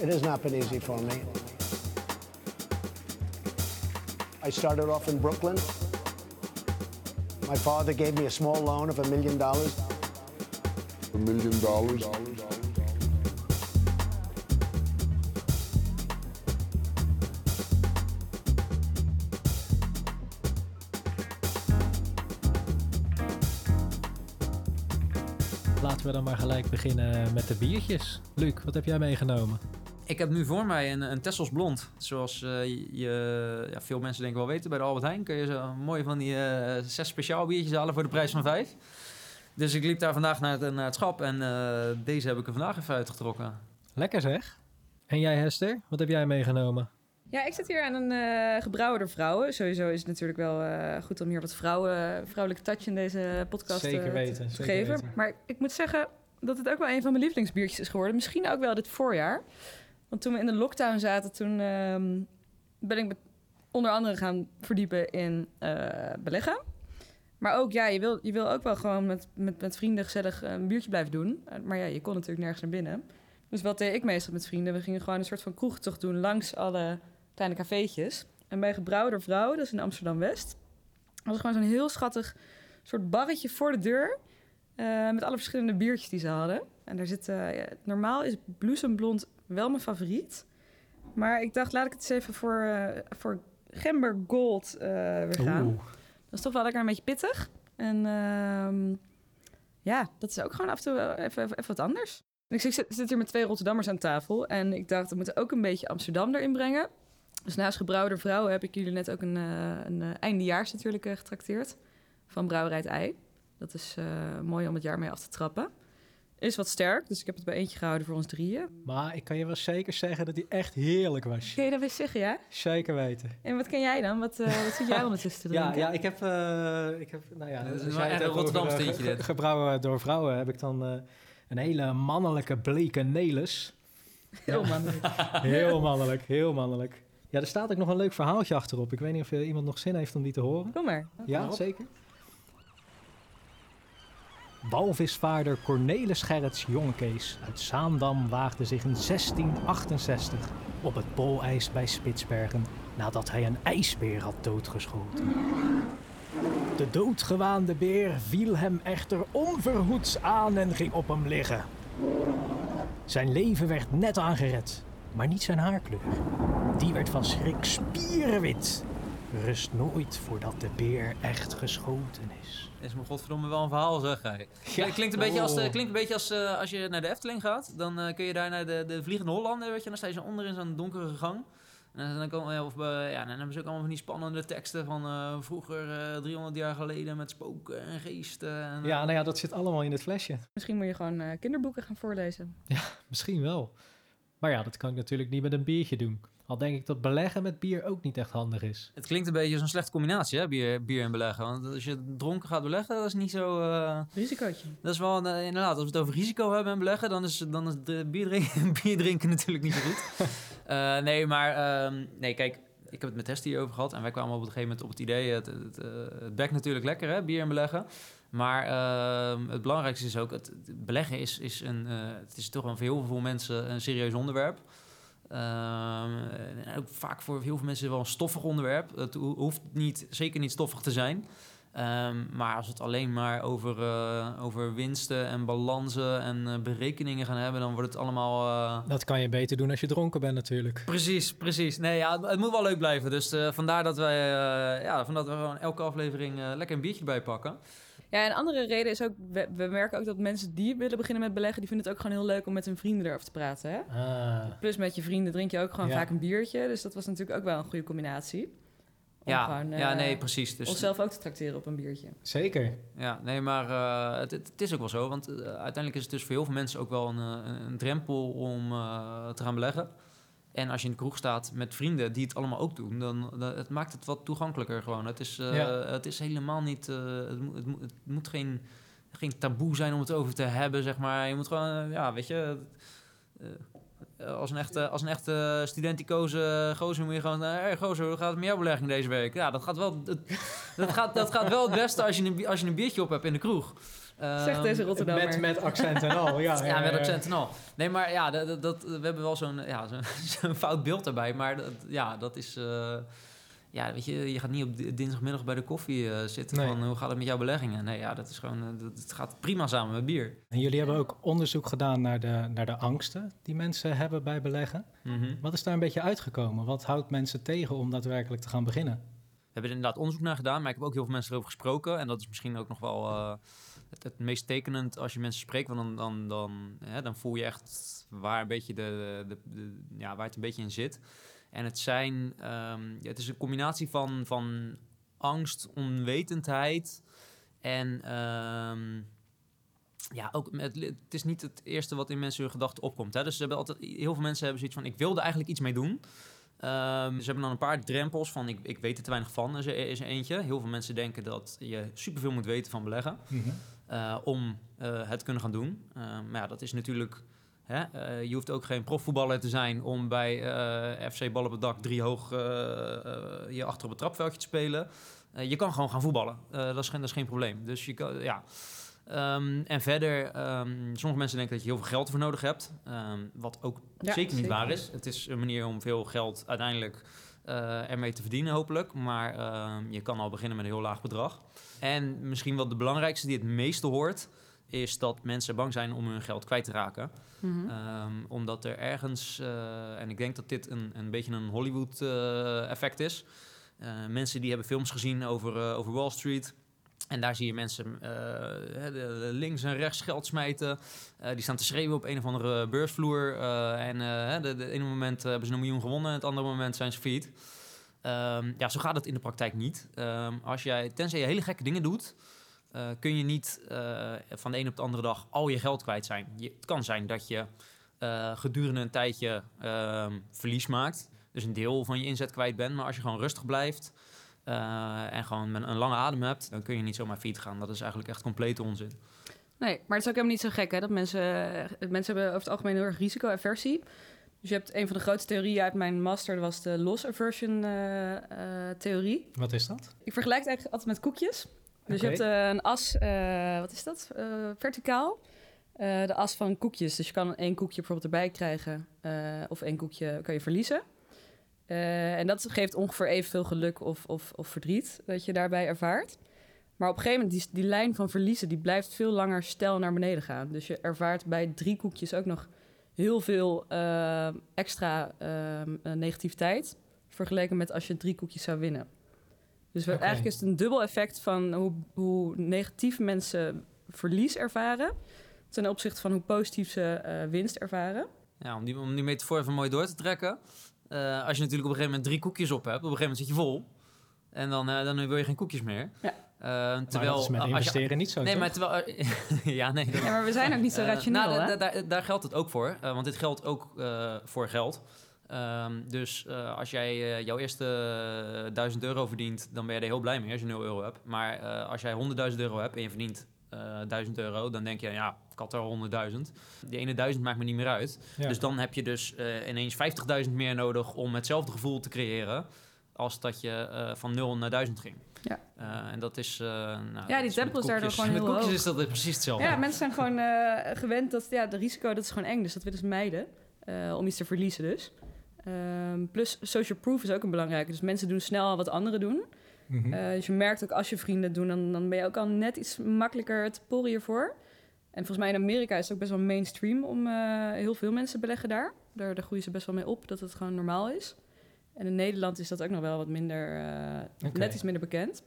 It has not been easy for me. I started off in Brooklyn. My father gave me a small loan of a million dollars. A million dollars. Laten we dan maar gelijk beginnen met de biertjes. Luc, wat heb jij meegenomen? Ik heb nu voor mij een, een Tessels Blond. Zoals eh, je, ja, veel mensen denk ik wel weten. Bij de Albert Heijn kun je zo mooi van die eh, zes speciaal biertjes halen voor de prijs van vijf. Dus ik liep daar vandaag naar het, naar het schap en eh, deze heb ik er vandaag even uitgetrokken. Lekker zeg. En jij Hester, wat heb jij meegenomen? Ja, ik zit hier aan een eh door vrouwen. Sowieso is het natuurlijk wel eh, goed om hier wat vrouwen, vrouwelijke touch in deze podcast Zeker weten, te zeker geven. weten. Maar ik moet zeggen dat het ook wel een van mijn lievelingsbiertjes is geworden. Misschien ook wel dit voorjaar. Want toen we in de lockdown zaten, toen ehm, ben ik me onder andere gaan verdiepen in eh, beleggen. Maar ook, ja, je wil, je wil ook wel gewoon met, met, met vrienden gezellig een biertje blijven doen. Eh, Maar ja, je kon natuurlijk nergens naar binnen. Dus wat deed ik meestal met vrienden? We gingen gewoon een soort van kroegtocht doen langs alle kleine cafeetjes. En bij Gebrouwen door Vrouwen, dat is in Amsterdam-West... was gewoon zo'n heel schattig soort barretje voor de deur... eh, met alle verschillende biertjes die ze hadden. En daar zit... eh, ja, normaal is bloesemblond wel mijn favoriet. Maar ik dacht, laat ik het eens even voor, eh, voor Gember Gold eh, weer gaan. Oeh, Dat is toch wel lekker een beetje pittig. En ehm, ja, dat is ook gewoon af en toe even, even, even wat anders. Ik zit, zit hier met twee Rotterdammers aan tafel. En ik dacht, we moeten ook een beetje Amsterdam erin brengen. Dus naast Gebrouwen Vrouwen heb ik jullie net ook een, eh, een eindejaars natuurlijk getrakteerd. Van Brouwerij het Ei. Dat is mooi om het jaar mee af te trappen. Is wat sterk, dus ik heb het bij eentje gehouden voor ons drieën. maar ik kan je wel zeker zeggen dat die echt heerlijk was. Kun je dat weer zeggen, ja? Zeker weten. En wat ken jij dan? Wat, eh, wat zit jij ondertussen te Ja, drinken? ja, ik heb, eh, ik heb, nou ja, Dat is een Rotterdam steentje, ge- dit. Gebrouwen door vrouwen heb ik dan eh, een hele mannelijke bleke Nelis. Heel mannelijk. Heel mannelijk, heel mannelijk. Ja, er staat ook nog een leuk verhaaltje achterop. Ik weet niet of iemand nog zin heeft om die te horen. Kom maar. Ja, zeker. Walvisvaarder Cornelis Gerrits Jongekees uit Zaandam waagde zich in 1668 op het poolijs bij Spitsbergen nadat hij een ijsbeer had doodgeschoten. De doodgewaande beer viel hem echter onverhoeds aan en ging op hem liggen. Zijn leven werd net aangered, maar niet zijn haarkleur. Die werd van schrik spierenwit. Rust nooit voordat de beer echt geschoten is. Is me godverdomme wel een verhaal zeg. Hey. Klinkt een beetje als, de- klinkt een beetje als eh, als je naar de Efteling gaat. Dan eh, kun je daar naar de, de Vliegende Hollander, weet je. Dan sta je zo onder in zo'n donkere gang. En dan, komen, of, eh, ja, dan hebben ze ook allemaal van die spannende teksten van eh, vroeger, eh 300 jaar geleden, met spoken en geesten. En, Ja, nou ja, dat zit allemaal in het flesje. Misschien moet je gewoon eh, kinderboeken gaan voorlezen. Misschien wel. Maar ja, dat kan ik natuurlijk niet met een biertje doen. Al denk ik dat beleggen met bier ook niet echt handig is. Het klinkt een beetje als een slechte combinatie, hè, bier, bier en beleggen. Want als je dronken gaat beleggen, dat is niet zo... eh, Risicootje. dat is wel, eh, inderdaad, als we het over risico hebben en beleggen, dan is, dan is de bier, drinken, bier drinken natuurlijk niet zo goed. Eh, nee, maar ehm, nee, kijk, ik heb het met Hester hierover gehad. En wij kwamen op een gegeven moment op het idee, het, het, het bekt natuurlijk lekker, hè, bier en beleggen. Maar ehm, het belangrijkste is ook, het, het beleggen is, is, een, eh, het is toch wel voor heel veel mensen een serieus onderwerp. Ehm, en ook vaak voor heel veel mensen wel een stoffig onderwerp. Het ho- hoeft niet, zeker niet stoffig te zijn. Ehm, maar als we het alleen maar over, eh, over winsten en balansen en eh, berekeningen gaan hebben, dan wordt het allemaal. eh, Dat kan je beter doen als je dronken bent natuurlijk. Precies, precies. Nee, ja, het- het moet wel leuk blijven. Dus vandaar dat wij, ja, vandaar dat we gewoon elke aflevering lekker een biertje bijpakken. Ja, een andere reden is ook, we, we merken ook dat mensen die willen beginnen met beleggen, die vinden het ook gewoon heel leuk om met hun vrienden erover te praten. Hè? Ah, Plus met je vrienden drink je ook gewoon Ja. vaak een biertje. Dus dat was natuurlijk ook wel een goede combinatie. Om Ja, gewoon, eh, ja, nee, precies. Dus, onszelf ook te tracteren op een biertje. zeker. Ja, nee, maar eh, het, het, is ook wel zo. Want eh, uiteindelijk is het dus voor heel veel mensen ook wel een, eh, een drempel om eh, te gaan beleggen. En als je in de kroeg staat met vrienden die het allemaal ook doen, dan, dan het maakt het wat toegankelijker gewoon. Het is, eh, Ja. het is helemaal niet. eh, het, moet, het, moet, het moet geen, geen taboe zijn om het over te hebben, zeg maar. Je moet gewoon, eh, ja, weet je. eh, als een echte, als een echte studenticoze gozer moet je gewoon... Hé hey, gozer, hoe gaat het met jouw belegging deze week? Ja, dat gaat wel, het- dat gaat, dat gaat wel het beste als je, een, als je een biertje op hebt in de kroeg. Zegt Ehm, deze Rotterdammer. Met, met accent en al, ja. Ja, met accent en al. Nee, maar ja, dat, dat, we hebben wel zo'n ja, zo'n fout beeld daarbij. Maar dat, ja, dat is... eh, ja, weet je, je gaat niet op di- dinsdagmiddag bij de koffie eh, zitten Nee. van hoe gaat het met jouw beleggingen? Nee, ja, dat is gewoon... eh, dat, het gaat prima samen met bier. En jullie hebben ook onderzoek gedaan naar de, naar de angsten die mensen hebben bij beleggen. Mhm. Wat is daar een beetje uitgekomen? Wat houdt mensen tegen om daadwerkelijk te gaan beginnen? We hebben er inderdaad onderzoek naar gedaan, maar ik heb ook heel veel mensen erover gesproken. En dat is misschien ook nog wel het, het meest tekenend als je mensen spreekt. Want dan, dan, dan, hè, dan voel je echt waar, een beetje de, de, ja, waar het een beetje in zit. En het zijn, ehm, ja, het is een combinatie van, van angst, onwetendheid en ehm, ja, ook met, het is niet het eerste wat in mensen hun gedachten opkomt. Hè? Dus hebben altijd, heel veel mensen hebben zoiets van, ik wilde eigenlijk iets mee doen. Ehm, ze hebben dan een paar drempels van, ik, ik weet er te weinig van, is er, is eentje. Heel veel mensen denken dat je superveel moet weten van beleggen eh, om eh, het te kunnen gaan doen. Eh, maar ja, dat is natuurlijk... Hè, eh, je hoeft ook geen profvoetballer te zijn om bij FC Bal op het dak drie hoog je achter op het trapveldje te spelen. Je kan gewoon gaan voetballen. Dat, is geen, dat is geen probleem. Dus je kan, ja... Ehm, en verder, ehm, sommige mensen denken dat je heel veel geld voor nodig hebt. Ehm, wat ook Ja, zeker niet zeker. waar is. Het is een manier om veel geld uiteindelijk eh, ermee te verdienen, hopelijk. Maar ehm, je kan al beginnen met een heel laag bedrag. En misschien wel de belangrijkste die het meeste hoort, is dat mensen bang zijn om hun geld kwijt te raken. Mhm. Ehm, omdat er ergens, eh, en ik denk dat dit een, een beetje een Hollywood-effect is. Eh, mensen die hebben films gezien over, over Wall Street. En daar zie je mensen eh, links en rechts geld smijten. Eh, die staan te schreeuwen op een of andere beursvloer. eh, en de ene moment hebben ze een miljoen gewonnen, en het andere moment zijn ze failliet. Ehm, ja, zo gaat het in de praktijk niet. Ehm, als jij, tenzij je hele gekke dingen doet, kun je niet van de een op de andere dag al je geld kwijt zijn. Het kan zijn dat je gedurende een tijdje ehm, verlies maakt. Dus een deel van je inzet kwijt bent. Maar als je gewoon rustig blijft eh, en gewoon met een lange adem hebt, dan kun je niet zomaar fiets gaan. Dat is eigenlijk echt complete onzin. Nee, maar het is ook helemaal niet zo gek hè, dat mensen... Mensen hebben over het algemeen heel erg risico-aversie. Dus je hebt een van de grootste theorieën uit mijn master... dat was de loss aversion eh, eh, theorie. Wat is dat? Ik vergelijk het eigenlijk altijd met koekjes. Dus je hebt eh, een as, eh, wat is dat? Eh, verticaal. Eh, de as van koekjes. Dus je kan één koekje bijvoorbeeld erbij krijgen. eh, of één koekje kan je verliezen. Eh, en dat geeft ongeveer evenveel geluk of, of, of verdriet dat je daarbij ervaart. Maar op een gegeven moment, die, die lijn van verliezen, die blijft veel langer stijl naar beneden gaan. Dus je ervaart bij drie koekjes ook nog heel veel eh, extra eh, eh, negativiteit. Vergeleken met als je drie koekjes zou winnen. Dus eigenlijk is het een dubbel effect van hoe, hoe negatief mensen verlies ervaren. Ten opzichte van hoe positief ze winst ervaren. Ja, om die, om die metafoor even mooi door te trekken. Eh, als je natuurlijk op een gegeven moment drie koekjes op hebt, op een gegeven moment zit je vol. En dan, eh, dan wil je geen koekjes meer. Ja. Eh, Maar terwijl, dat is met als je- investeren niet zo, Nee, toch? maar terwijl... ja, nee. Ja, maar we zijn ook niet zo rationeel, nou, hè? daar, daar geldt het ook voor. want dit geldt ook eh, voor geld. Ehm, dus eh, als jij jouw eerste eh, 1000 euro verdient, dan ben je er heel blij mee als je 0 euro hebt. Maar eh, als jij 100.000 euro hebt en je verdient 1000 euro, dan denk je, ja, ik had er 100.000. Die ene 1000 maakt me niet meer uit. Ja. Dus dan heb je dus eh, ineens 50.000 meer nodig om hetzelfde gevoel te creëren als dat je eh, van 0 naar 1000 ging. Ja. Eh, en dat is... eh, nou, dat die is daardoor koekjes- gewoon Met koekjes hoog. is dat precies hetzelfde. Ja, mensen zijn gewoon eh, gewend dat ja, de risico dat is gewoon eng, dus dat willen ze mijden. eh, om iets te verliezen dus. Ehm, plus social proof is ook een belangrijke. Dus mensen doen snel wat anderen doen. Mhm. Eh, dus je merkt ook als je vrienden doen, dan, dan ben je ook al net iets makkelijker te porren hiervoor. En volgens mij in Amerika is het ook best wel mainstream om eh, heel veel mensen beleggen daar. daar. Daar groeien ze best wel mee op dat het gewoon normaal is. En in Nederland is dat ook nog wel wat minder, eh, net iets minder bekend.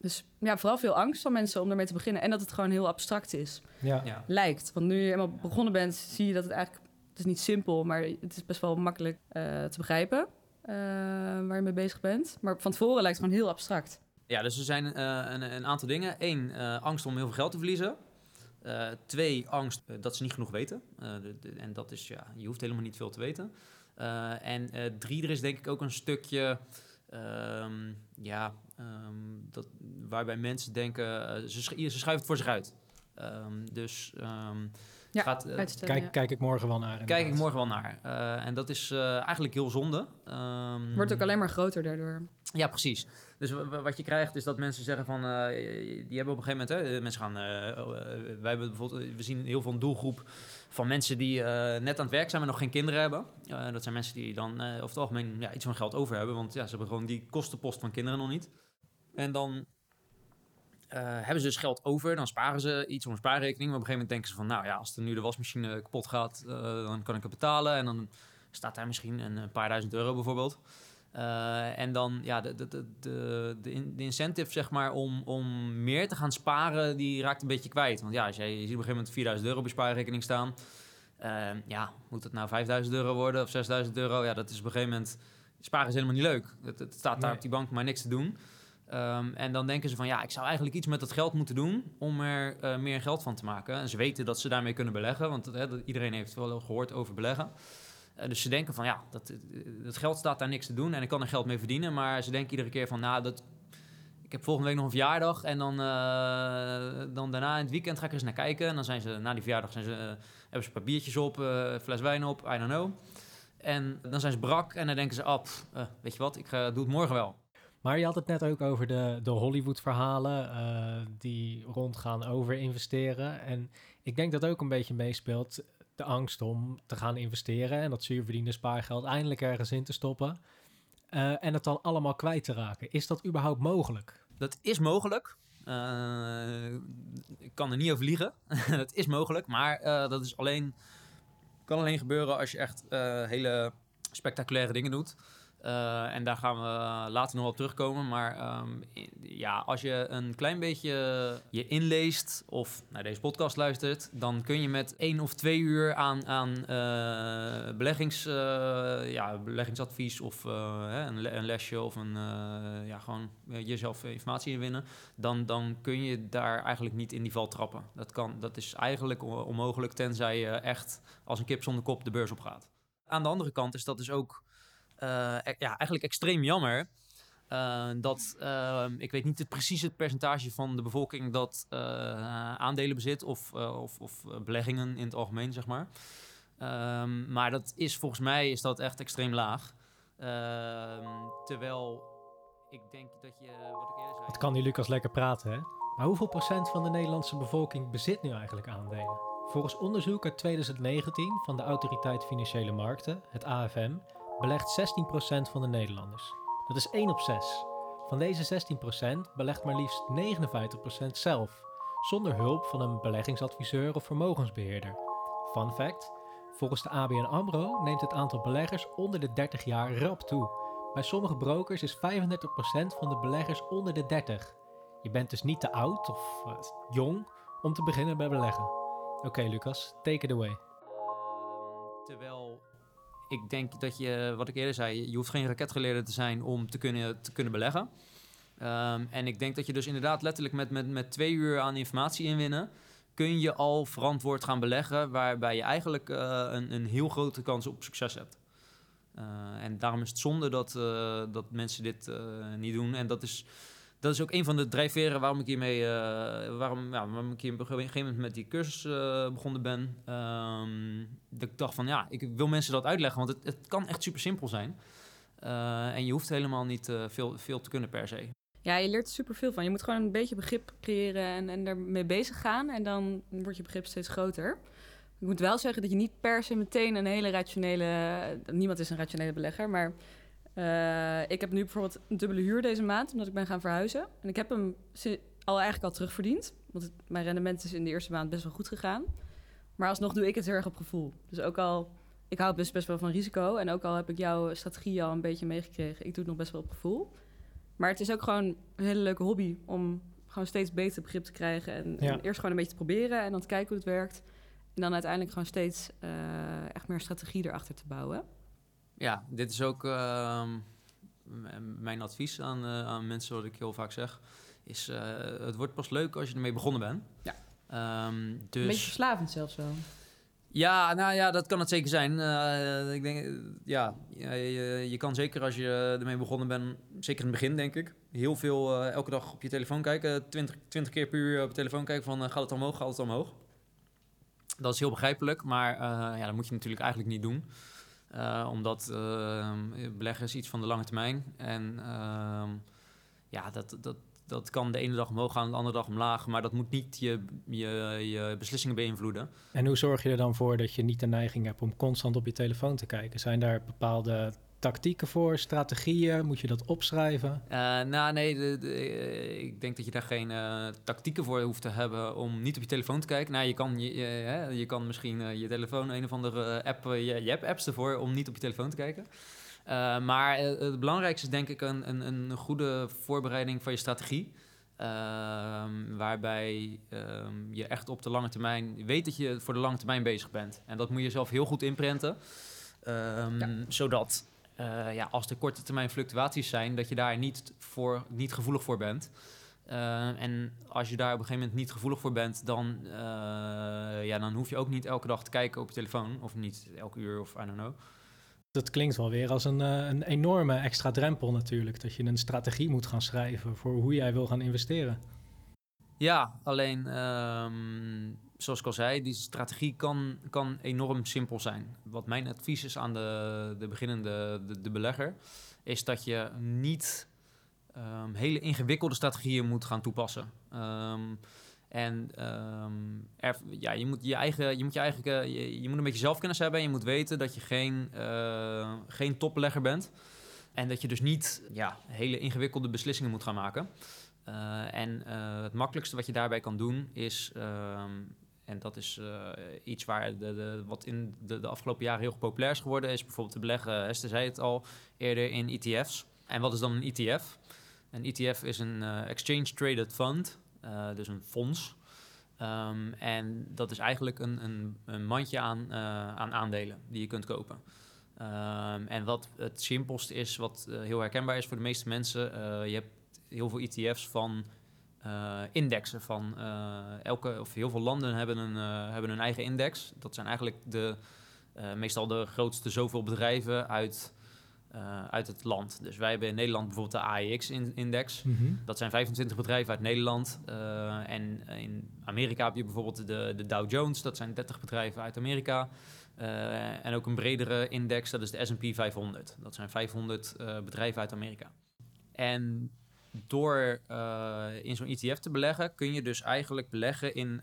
Dus ja, vooral veel angst van mensen om ermee te beginnen. En dat het gewoon heel abstract is. ja. Ja. Lijkt. Want nu je eenmaal begonnen bent, zie je dat het eigenlijk... Het is niet simpel, maar het is best wel makkelijk eh, te begrijpen. Eh, waar je mee bezig bent. Maar van tevoren lijkt het gewoon heel abstract. Ja, dus er zijn eh, een, een aantal dingen. Eén, eh, angst om heel veel geld te verliezen. Twee, angst dat ze niet genoeg weten. En dat is, ja, je hoeft helemaal niet veel te weten. En drie, er is denk ik ook een stukje, ehm, ja, ehm, dat, waarbij mensen denken, ze, sch- schuiven het voor zich uit. Ehm, dus Ja, Gaat, eh, uitstellen. Kijk, ja. kijk ik morgen wel naar. kijk ik morgen wel naar. Eh, en dat is eh, eigenlijk heel zonde. Ehm, Wordt ook alleen maar groter daardoor. Ja, precies. Dus wat je krijgt is dat mensen zeggen van... eh, die hebben op een gegeven moment... Hè, mensen gaan... eh, eh, wij hebben bijvoorbeeld... We zien heel veel een doelgroep van mensen die eh, net aan het werk zijn... maar nog geen kinderen hebben. Eh, dat zijn mensen die dan eh, over het algemeen ja, iets van geld over hebben. Want ja, ze hebben gewoon die kostenpost van kinderen nog niet. En dan... eh, hebben ze dus geld over, dan sparen ze iets op een spaarrekening. Maar op een gegeven moment denken ze van... nou ja, als er nu de wasmachine kapot gaat, eh, dan kan ik het betalen. En dan staat daar misschien een, een paar duizend euro bijvoorbeeld. Eh, en dan, ja, de, de, de, de, de in- de incentive, zeg maar, om, om meer te gaan sparen, die raakt een beetje kwijt. Want ja, als jij je ziet op een gegeven moment 4000 euro op je spaarrekening staan. eh, ja, moet het nou 5000 euro worden of 6000 euro? Ja, dat is op een gegeven moment, sparen is helemaal niet leuk. Het, het staat daar Nee. op die bank maar niks te doen. Ehm, en dan denken ze van, ja, ik zou eigenlijk iets met dat geld moeten doen om er eh, meer geld van te maken. En ze weten dat ze daarmee kunnen beleggen, want iedereen heeft wel gehoord over beleggen. Eh, dus ze denken van ja, dat, eh, dat geld staat daar niks te doen en ik kan er geld mee verdienen. Maar ze denken iedere keer van nou, dat, ik heb volgende week nog een verjaardag en dan, dan daarna in het weekend ga ik eens naar kijken. En dan zijn ze na die verjaardag zijn ze, hebben ze een paar biertjes op, een fles wijn op, I don't know. En dan zijn ze brak en dan denken ze, ah, weet je wat, ik doe het morgen wel. Maar je had het net ook over de, de Hollywood-verhalen eh, die rondgaan over investeren. En ik denk dat ook een beetje meespeelt de angst om te gaan investeren en dat zuurverdiende spaargeld eindelijk ergens in te stoppen. eh, en het dan allemaal kwijt te raken. Is dat überhaupt mogelijk? Dat is mogelijk. Eh, ik kan er niet over liegen. dat is mogelijk, maar dat is alleen, kan alleen gebeuren als je echt hele spectaculaire dingen doet. Eh, en daar gaan we later nog op terugkomen. Maar ehm, ja, als je een klein beetje je inleest of naar deze podcast luistert, dan kun je met één of twee uur aan, aan eh, beleggings, eh, ja, beleggingsadvies of een, een lesje of een, ja, gewoon jezelf informatie inwinnen, dan, dan kun je daar eigenlijk niet in die val trappen. Dat, kan, dat is eigenlijk on- onmogelijk tenzij je echt als een kip zonder kop de beurs op gaat. Aan de andere kant is dat dus ook ja, eigenlijk extreem jammer. eh, dat eh, ik weet niet het precies het percentage van de bevolking dat eh, aandelen bezit of, eh, of, of eh, beleggingen in het algemeen, zeg maar. Ehm, maar dat is volgens mij is dat echt extreem laag. Ehm, terwijl ik denk dat je, wat ik zei. Het kan die Lucas lekker praten, hè? Maar hoeveel procent van de Nederlandse bevolking bezit nu eigenlijk aandelen? Volgens onderzoek uit 2019 van de Autoriteit Financiële Markten, het AFM, belegt 16% van de Nederlanders. Dat is 1 op 6. Van deze 16% belegt maar liefst 59% zelf, zonder hulp van een beleggingsadviseur of vermogensbeheerder. Fun fact: volgens de ABN Amro neemt het aantal beleggers onder de 30 jaar rap toe. Bij sommige brokers is 35% van de beleggers onder de 30. Je bent dus niet te oud of eh, jong om te beginnen bij beleggen. Oké, Lucas, take it away. Ehm, terwijl ik denk dat je, wat ik eerder zei, je hoeft geen raketgeleerde te zijn om te kunnen, te kunnen beleggen. Ehm, en ik denk dat je dus inderdaad letterlijk met, met, met twee uur aan informatie inwinnen, kun je al verantwoord gaan beleggen, waarbij je eigenlijk eh, een, een heel grote kans op succes hebt. Eh, en daarom is het zonde dat, eh, dat mensen dit niet doen. En dat is, dat is ook een van de drijfveren waarom ik hiermee, eh, waarom, ja, waarom ik hier op een gegeven moment met die cursus eh, begonnen ben. Ehm, dat ik dacht van ja, ik wil mensen dat uitleggen, want het, het kan echt super simpel zijn. Eh, en je hoeft helemaal niet veel, veel te kunnen per se. Ja, je leert er superveel van. Je moet gewoon een beetje begrip creëren en, en ermee bezig gaan. En dan wordt je begrip steeds groter. Ik moet wel zeggen dat je niet per se meteen een hele rationele... Niemand is een rationele belegger, maar... eh, ik heb nu bijvoorbeeld een dubbele huur deze maand, omdat ik ben gaan verhuizen. En ik heb hem al eigenlijk al terugverdiend. Want het, mijn rendement is in de eerste maand best wel goed gegaan. Maar alsnog doe ik het heel erg op gevoel. Dus ook al... Ik hou best, best wel van risico. En ook al heb ik jouw strategie al een beetje meegekregen... ik doe het nog best wel op gevoel. Maar het is ook gewoon een hele leuke hobby om gewoon steeds beter begrip te krijgen. En, Ja. en eerst gewoon een beetje te proberen en dan te kijken hoe het werkt. En dan uiteindelijk gewoon steeds eh, echt meer strategie erachter te bouwen. Ja, dit is ook ehm, mijn advies aan, eh, aan mensen, wat ik heel vaak zeg. Is, eh, het wordt pas leuk als je ermee begonnen bent. Ja. Ehm, Een beetje dus verslavend zelfs wel. ja, nou ja, dat kan het zeker zijn. Eh, ik denk, ja, je, je, je kan zeker als je ermee begonnen bent, zeker in het begin denk ik, heel veel eh, elke dag op je telefoon kijken. 20, 20 keer per uur op je telefoon kijken van gaat het omhoog, gaat het omhoog. Dat is heel begrijpelijk, maar eh, ja, dat moet je natuurlijk eigenlijk niet doen. Eh, omdat uh, beleggen is iets van de lange termijn. En ehm, ja, dat, dat, dat kan de ene dag omhoog gaan, de andere dag omlaag. Maar dat moet niet je, je, je beslissingen beïnvloeden. En hoe zorg je er dan voor dat je niet de neiging hebt om constant op je telefoon te kijken? Zijn daar bepaalde tactieken voor, strategieën? Moet je dat opschrijven? Uh, nou, nee, de, de, ik denk dat je daar geen uh, tactieken voor hoeft te hebben om niet op je telefoon te kijken. Nou, je kan, je, je, je kan misschien uh, je telefoon een of andere app, je, je hebt apps ervoor om niet op je telefoon te kijken. maar het belangrijkste is denk ik een, een, een goede voorbereiding van je strategie. Ehm, waarbij um, je echt op de lange termijn weet dat je voor de lange termijn bezig bent. En dat moet je zelf heel goed inprenten. Um, ja. Zodat uh, ja, als er korte termijn fluctuaties zijn, dat je daar niet, voor, niet gevoelig voor bent. Uh, en als je daar op een gegeven moment niet gevoelig voor bent, dan, uh, ja, dan hoef je ook niet elke dag te kijken op je telefoon. Of niet elke uur of I don't know. Dat klinkt wel weer als een, een enorme extra drempel natuurlijk. Dat je een strategie moet gaan schrijven voor hoe jij wil gaan investeren. Ja, alleen um, zoals ik al zei, die strategie kan, kan enorm simpel zijn. Wat mijn advies is aan de, de beginnende de, de belegger, is dat je niet um, hele ingewikkelde strategieën moet gaan toepassen. Um, en um, er, ja, je moet je eigen, je moet je eigen, uh, je, je, moet een beetje zelfkennis hebben. En je moet weten dat je geen, uh, geen topbelegger bent. En dat je dus niet ja, hele ingewikkelde beslissingen moet gaan maken. Uh, en het makkelijkste wat je daarbij kan doen is en dat is uh, iets waar de, de, wat in de, afgelopen jaren heel populair is geworden, is bijvoorbeeld te beleggen, Esther zei het al eerder, in ETF's. En wat is dan een ETF? Een ETF is een uh, Exchange Traded Fund, dus een fonds. Um, en dat is eigenlijk een, een, een mandje aan, aan aandelen die je kunt kopen. Um, en wat het simpelste is, wat heel herkenbaar is voor de meeste mensen, je hebt heel veel ETF's van uh, indexen van uh, elke of heel veel landen hebben een, uh, hebben een eigen index. Dat zijn eigenlijk de, meestal de grootste zoveel bedrijven uit, uit het land. Dus wij hebben in Nederland bijvoorbeeld de AEX-index. Mm -hmm. Dat zijn 25 bedrijven uit Nederland. en in Amerika heb je bijvoorbeeld de, de Dow Jones. Dat zijn 30 bedrijven uit Amerika. en ook een bredere index, dat is de S&P 500. Dat zijn 500 bedrijven uit Amerika. En door uh, in zo'n ETF te beleggen, kun je dus eigenlijk beleggen in.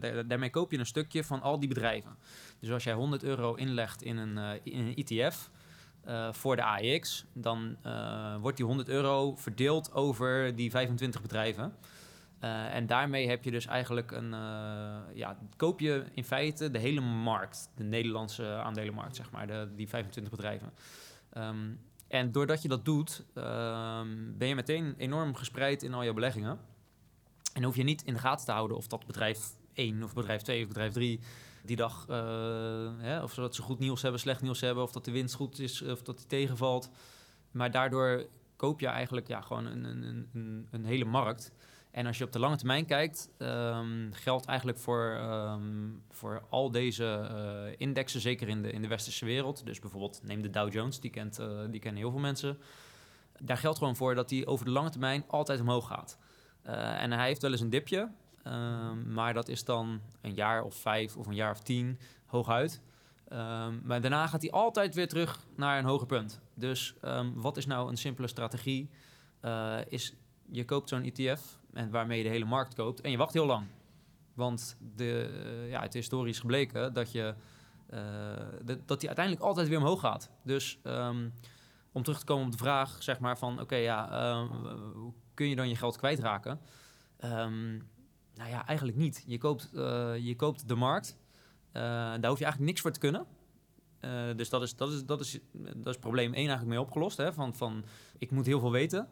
Daar, daarmee koop je een stukje van al die bedrijven. Dus als jij 100 euro inlegt in een, uh, in een ETF voor de AEX, dan wordt die 100 euro verdeeld over die 25 bedrijven. en daarmee heb je dus eigenlijk een. ja, koop je in feite de hele markt, de Nederlandse aandelenmarkt, zeg maar, de, die 25 bedrijven. Um, en doordat je dat doet, um, ben je meteen enorm gespreid in al je beleggingen. En hoef je niet in de gaten te houden of dat bedrijf 1 of bedrijf 2 of bedrijf 3 die dag, uh, hè, of dat ze goed nieuws hebben, slecht nieuws hebben, of dat de winst goed is, of dat die tegenvalt. Maar daardoor koop je eigenlijk ja, gewoon een, een, een, een hele markt. En als je op de lange termijn kijkt, um, geldt eigenlijk voor, um, voor al deze uh, indexen, zeker in de, in de westerse wereld. Dus bijvoorbeeld neem de Dow Jones, die, kent, uh, die kennen heel veel mensen. Daar geldt gewoon voor dat die over de lange termijn altijd omhoog gaat. Uh, en hij heeft wel eens een dipje, um, maar dat is dan een jaar of vijf of een jaar of tien hooguit. maar daarna gaat hij altijd weer terug naar een hoger punt. Dus wat is nou een simpele strategie? is je koopt zo'n ETF en waarmee je de hele markt koopt. En je wacht heel lang. Want de, uh, ja, het is historisch gebleken dat, je, de, dat die uiteindelijk altijd weer omhoog gaat. Dus um, om terug te komen op de vraag, zeg maar, van oké, ja, um, hoe kun je dan je geld kwijtraken? Um, nou ja, eigenlijk niet. Je koopt, uh, je koopt de markt. daar hoef je eigenlijk niks voor te kunnen. dus dat is, dat, is, dat, is, dat is probleem 1 eigenlijk mee opgelost. Hè? Van, van ik moet heel veel weten.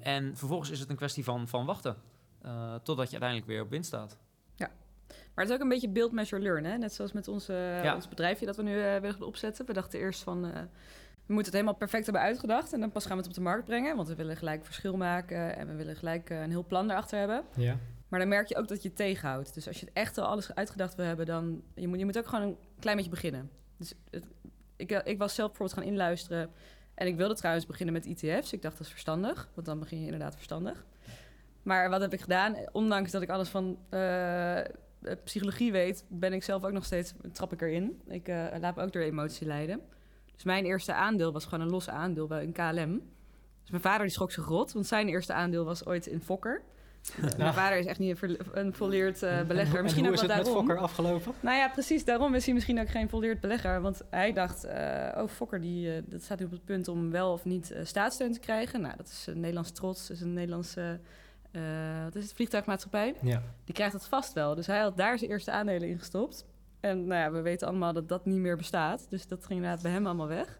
En vervolgens is het een kwestie van, van wachten. Uh, totdat je uiteindelijk weer op winst staat. Ja, maar het is ook een beetje build, measure, learn. Hè? Net zoals met onze, ja. ons bedrijfje dat we nu uh, willen gaan opzetten. We dachten eerst van... Uh, we moeten het helemaal perfect hebben uitgedacht. En dan pas gaan we het op de markt brengen. Want we willen gelijk verschil maken. En we willen gelijk een heel plan erachter hebben. Ja. Maar dan merk je ook dat je het tegenhoudt. Dus als je het echt al alles uitgedacht wil hebben... dan je moet je moet ook gewoon een klein beetje beginnen. Dus het, ik, ik was zelf bijvoorbeeld gaan inluisteren... En ik wilde trouwens beginnen met ETF's. Ik dacht dat is verstandig, want dan begin je inderdaad verstandig. Maar wat heb ik gedaan? Ondanks dat ik alles van uh, eh, psychologie weet, ben ik zelf ook nog steeds, trap ik erin. Ik eh, laat me ook door emotie leiden. Dus mijn eerste aandeel was gewoon een los aandeel wel in KLM. Dus mijn vader die schrok zich rot, want zijn eerste aandeel was ooit in Fokker. Eh, Mijn vader is echt niet een, volleerd eh, belegger. En Misschien hoe ook is wel het met daarom. Fokker afgelopen? Nou ja, precies. Daarom is hij misschien ook geen volleerd belegger. Want hij dacht, eh, oh, Fokker, die, eh, dat staat nu op het punt om wel of niet staatssteun te krijgen. Nou, dat is een Nederlands trots. Dat is een Nederlandse, wat is het, vliegtuigmaatschappij. Ja. Die krijgt het vast wel. Dus hij had daar zijn eerste aandelen in gestopt. En nou ja, we weten allemaal dat dat niet meer bestaat. Dus dat ging inderdaad bij hem allemaal weg.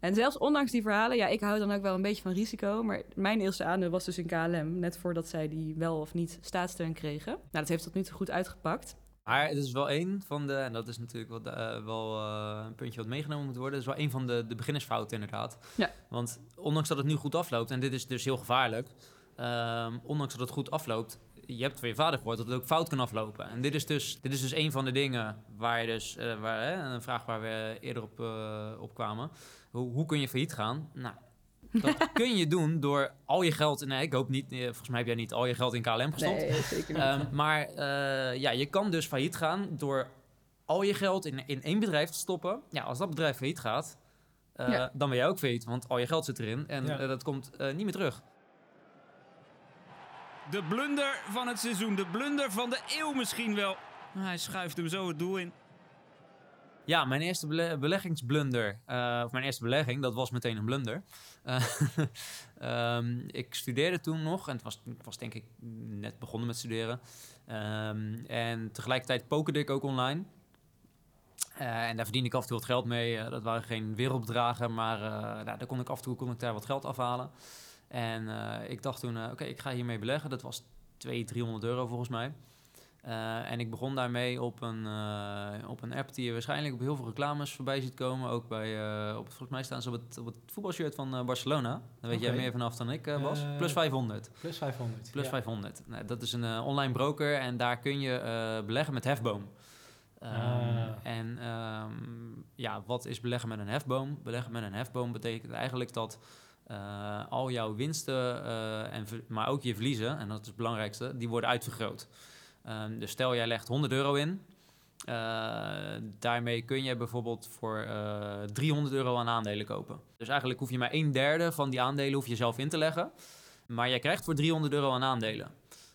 En zelfs ondanks die verhalen, ja, ik hou dan ook wel een beetje van risico. Maar mijn eerste aandeel was dus in KLM. Net voordat zij die wel of niet staatssteun kregen. Nou, dat heeft tot nu toe goed uitgepakt. Maar het is wel een van de, en dat is natuurlijk wat, eh, wel eh, een puntje wat meegenomen moet worden, het is wel een van de, de beginnersfouten inderdaad. Ja. Want ondanks dat het nu goed afloopt, en dit is dus heel gevaarlijk, ehm, ondanks dat het goed afloopt, je hebt van je vader gehoord dat het ook fout kan aflopen. En dit is dus, dit is dus een van de dingen waar je dus, eh, waar, hè, een vraag waar we eerder op, eh, op kwamen. Hoe, hoe kun je failliet gaan? Nou, dat kun je doen door al je geld, nee ik hoop niet, eh, volgens mij heb jij niet al je geld in KLM gestopt. Nee, zeker niet. Ehm, maar eh, ja, je kan dus failliet gaan door al je geld in, in één bedrijf te stoppen. Ja, als dat bedrijf failliet gaat, eh, Ja. dan ben jij ook failliet, want al je geld zit erin en Ja. dat komt eh, niet meer terug. De blunder van het seizoen, de blunder van de eeuw misschien wel. Hij schuift hem zo het doel in. Ja, mijn eerste bele- beleggingsblunder, eh, of mijn eerste belegging, dat was meteen een blunder. Eh, ehm, ik studeerde toen nog en het was, was denk ik net begonnen met studeren. Ehm, en tegelijkertijd pokerde ik ook online. Eh, en daar verdiende ik af en toe wat geld mee. Dat waren geen wereldbedragen, maar nou, daar kon ik af en toe kon ik daar wat geld afhalen. En ik dacht toen, oké, ik ga hiermee beleggen. Dat was 200, 300 euro volgens mij. Eh, en ik begon daarmee op een, eh, op een app die je waarschijnlijk op heel veel reclames voorbij ziet komen. Ook bij, eh, op, volgens mij staan ze op het, op het voetbalshirt van Barcelona. Daar weet jij meer vanaf dan ik was. Plus 500. Plus 500. Plus ja. 500. Nou, dat is een online broker en daar kun je beleggen met hefboom. Ehm, Ah. En ehm, ja, wat is beleggen met een hefboom? Beleggen met een hefboom betekent eigenlijk dat al jouw winsten, en, maar ook je verliezen, en dat is het belangrijkste, die worden uitvergroot. Ehm, dus stel jij legt 100 euro in. eh, daarmee kun je bijvoorbeeld voor eh 300 euro aan aandelen kopen. Dus eigenlijk hoef je maar een derde van die aandelen hoef je zelf in te leggen. Maar jij krijgt voor 300 euro aan aandelen.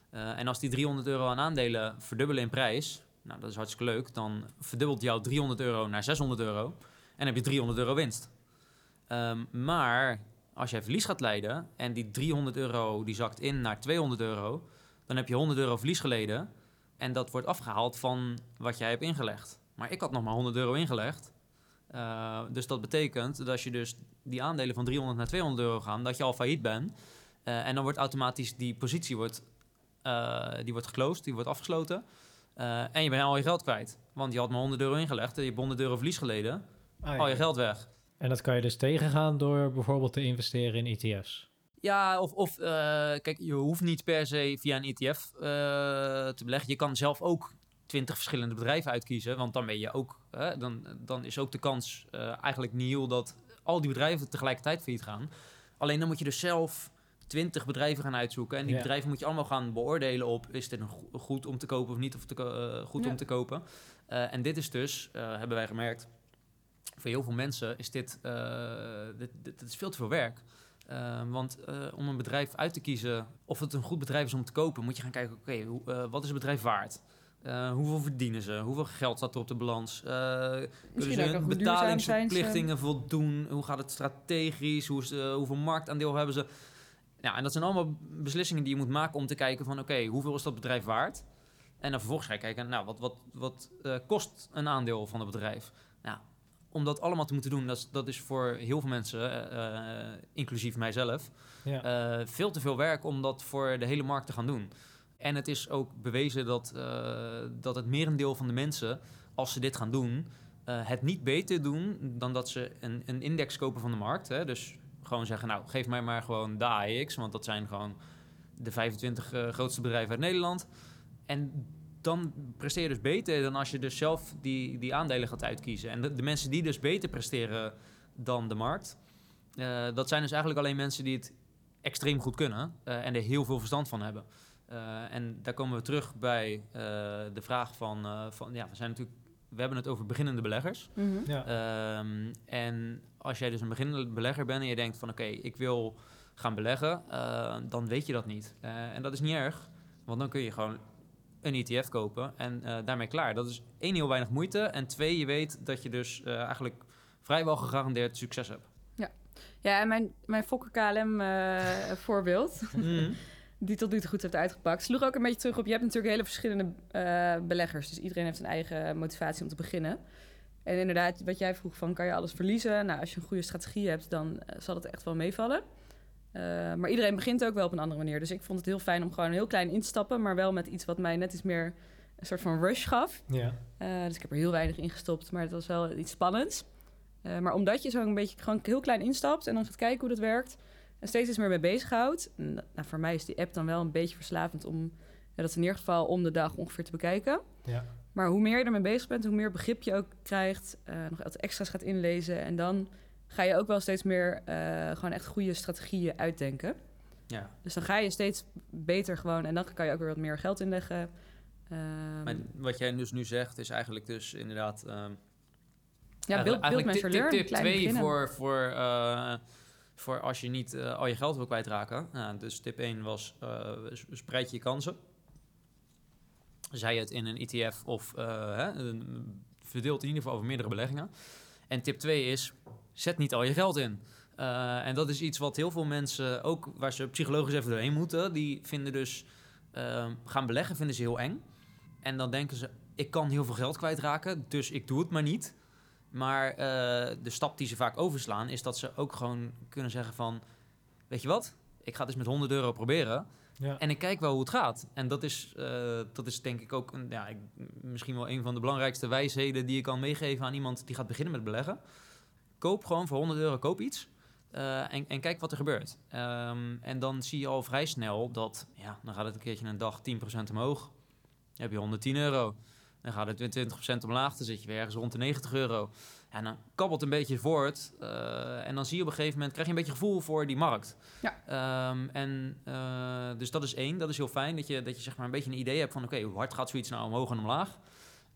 Eh, en als die 300 euro aan aandelen verdubbelen in prijs, nou dat is hartstikke leuk, dan verdubbelt jouw 300 euro naar 600 euro en heb je 300 euro winst. Ehm, maar als jij verlies gaat leiden en die 300 euro die zakt in naar 200 euro, dan heb je 100 euro verlies geleden en dat wordt afgehaald van wat jij hebt ingelegd. Maar ik had nog maar 100 euro ingelegd. Eh, dus dat betekent dat als je dus die aandelen van 300 naar 200 euro gaan, dat je al failliet bent. Eh, en dan wordt automatisch die positie wordt, eh, die wordt geclosed, die wordt afgesloten. Eh, en je bent al je geld kwijt. Want je had maar 100 euro ingelegd en je hebt 100 euro verlies geleden. Ah, Al je geld weg. En dat kan je dus tegengaan door bijvoorbeeld te investeren in ETF's. Ja, of, of eh, kijk, je hoeft niet per se via een ETF eh, te beleggen. Je kan zelf ook 20 verschillende bedrijven uitkiezen. Want dan ben je ook, hè, dan, dan is ook de kans eh, eigenlijk nihil dat al die bedrijven tegelijkertijd failliet gaan. Alleen dan moet je dus zelf 20 bedrijven gaan uitzoeken. En die Ja. bedrijven moet je allemaal gaan beoordelen op is dit een go- goed om te kopen of niet of te goed Ja. om te kopen. En dit is dus, hebben wij gemerkt, voor heel veel mensen is dit, dit, dit, dit is veel te veel werk. Eh, want eh, om een bedrijf uit te kiezen of het een goed bedrijf is om te kopen, moet je gaan kijken, oké, eh, wat is het bedrijf waard? Eh, hoeveel verdienen ze? Hoeveel geld staat er op de balans? Kunnen ze hun betalingsverplichtingen voldoen? Hoe gaat het strategisch? Hoe hoeveel marktaandeel hebben ze? Ja, en dat zijn allemaal beslissingen die je moet maken om te kijken van... oké, hoeveel is dat bedrijf waard? En dan vervolgens ga je kijken, nou, wat, wat, wat kost een aandeel van het bedrijf? Nou, om dat allemaal te moeten doen, dat is, dat is voor heel veel mensen, eh, eh, inclusief mijzelf... Ja. Eh, veel te veel werk om dat voor de hele markt te gaan doen. En het is ook bewezen dat, dat het merendeel van de mensen, als ze dit gaan doen, het niet beter doen dan dat ze een, een index kopen van de markt. Hè? Dus gewoon zeggen, nou, geef mij maar gewoon de AEX, want dat zijn gewoon de 25 eh, grootste bedrijven uit Nederland. En dan presteer je dus beter dan als je dus zelf die, die aandelen gaat uitkiezen. En de, de mensen die dus beter presteren dan de markt, eh, dat zijn dus eigenlijk alleen mensen die het extreem goed kunnen eh, en er heel veel verstand van hebben. Eh, en daar komen we terug bij eh, de vraag van, eh, van, ja, we zijn natuurlijk, we hebben het over beginnende beleggers. Mhm. Ja. Ehm, en als jij dus een beginnende belegger bent en je denkt van oké, ik wil gaan beleggen, eh, dan weet je dat niet. Eh, en dat is niet erg, want dan kun je gewoon een ETF kopen en eh, daarmee klaar. Dat is één, heel weinig moeite. En twee, je weet dat je dus eh, eigenlijk vrijwel gegarandeerd succes hebt. Ja, en mijn, mijn Fokker KLM eh, voorbeeld, die tot nu toe goed heeft uitgepakt, sloeg ook een beetje terug op... Je hebt natuurlijk hele verschillende eh, beleggers. Dus iedereen heeft een eigen motivatie om te beginnen. En inderdaad, wat jij vroeg van, kan je alles verliezen? Nou, als je een goede strategie hebt, dan zal het echt wel meevallen. Eh, maar iedereen begint ook wel op een andere manier. Dus ik vond het heel fijn om gewoon heel klein in te stappen... maar wel met iets wat mij net iets meer een soort van rush gaf. ja. Eh, dus ik heb er heel weinig in gestopt, maar het was wel iets spannends. Eh, maar omdat je zo een beetje gewoon heel klein instapt en dan gaat kijken hoe dat werkt en steeds iets meer mee bezighoudt. en, Nou, voor mij is die app dan wel een beetje verslavend om ja, dat in ieder geval om de dag ongeveer te bekijken. Ja. Maar hoe meer je ermee bezig bent, hoe meer begrip je ook krijgt, nog wat extra's gaat inlezen en dan ga je ook wel steeds meer eh, gewoon echt goede strategieën uitdenken. Ja. Dus dan ga je steeds beter gewoon en dan kan je ook weer wat meer geld inleggen. Ehm, Maar wat jij dus nu zegt is eigenlijk dus inderdaad... ehm, ja, build, build tip, tip, tip klein twee beginnen. voor, voor, eh, voor als je niet eh, al je geld wil kwijtraken. Nou, dus tip 1 was spreid je kansen. Zij het in een ETF of hè, verdeeld in ieder geval over meerdere beleggingen. En tip 2 is zet niet al je geld in. Eh, en dat is iets wat heel veel mensen, ook waar ze psychologisch even doorheen moeten, die vinden dus eh, gaan beleggen vinden ze heel eng. En dan denken ze, ik kan heel veel geld kwijtraken, dus ik doe het maar niet. Maar eh, de stap die ze vaak overslaan, is dat ze ook gewoon kunnen zeggen van... Weet je wat? Ik ga het eens met 100 euro proberen. Ja. En ik kijk wel hoe het gaat. En dat is, eh, dat is denk ik ook een, ja, misschien wel een van de belangrijkste wijsheden... die je kan meegeven aan iemand die gaat beginnen met beleggen. Koop gewoon voor 100 euro, koop iets. eh, en, en kijk wat er gebeurt. Ehm, en dan zie je al vrij snel dat... Ja, dan gaat het een keertje een dag 10% omhoog. Dan heb je 110 euro. Dan gaat het weer 20% omlaag, dan zit je weer ergens rond de 90 euro. En dan kabbelt een beetje voort. eh, en dan zie je op een gegeven moment, krijg je een beetje gevoel voor die markt. Ja. Ehm, en eh, dus dat is één, dat is heel fijn, dat je, dat je zeg maar een beetje een idee hebt van... oké, hoe hard gaat zoiets nou omhoog en omlaag?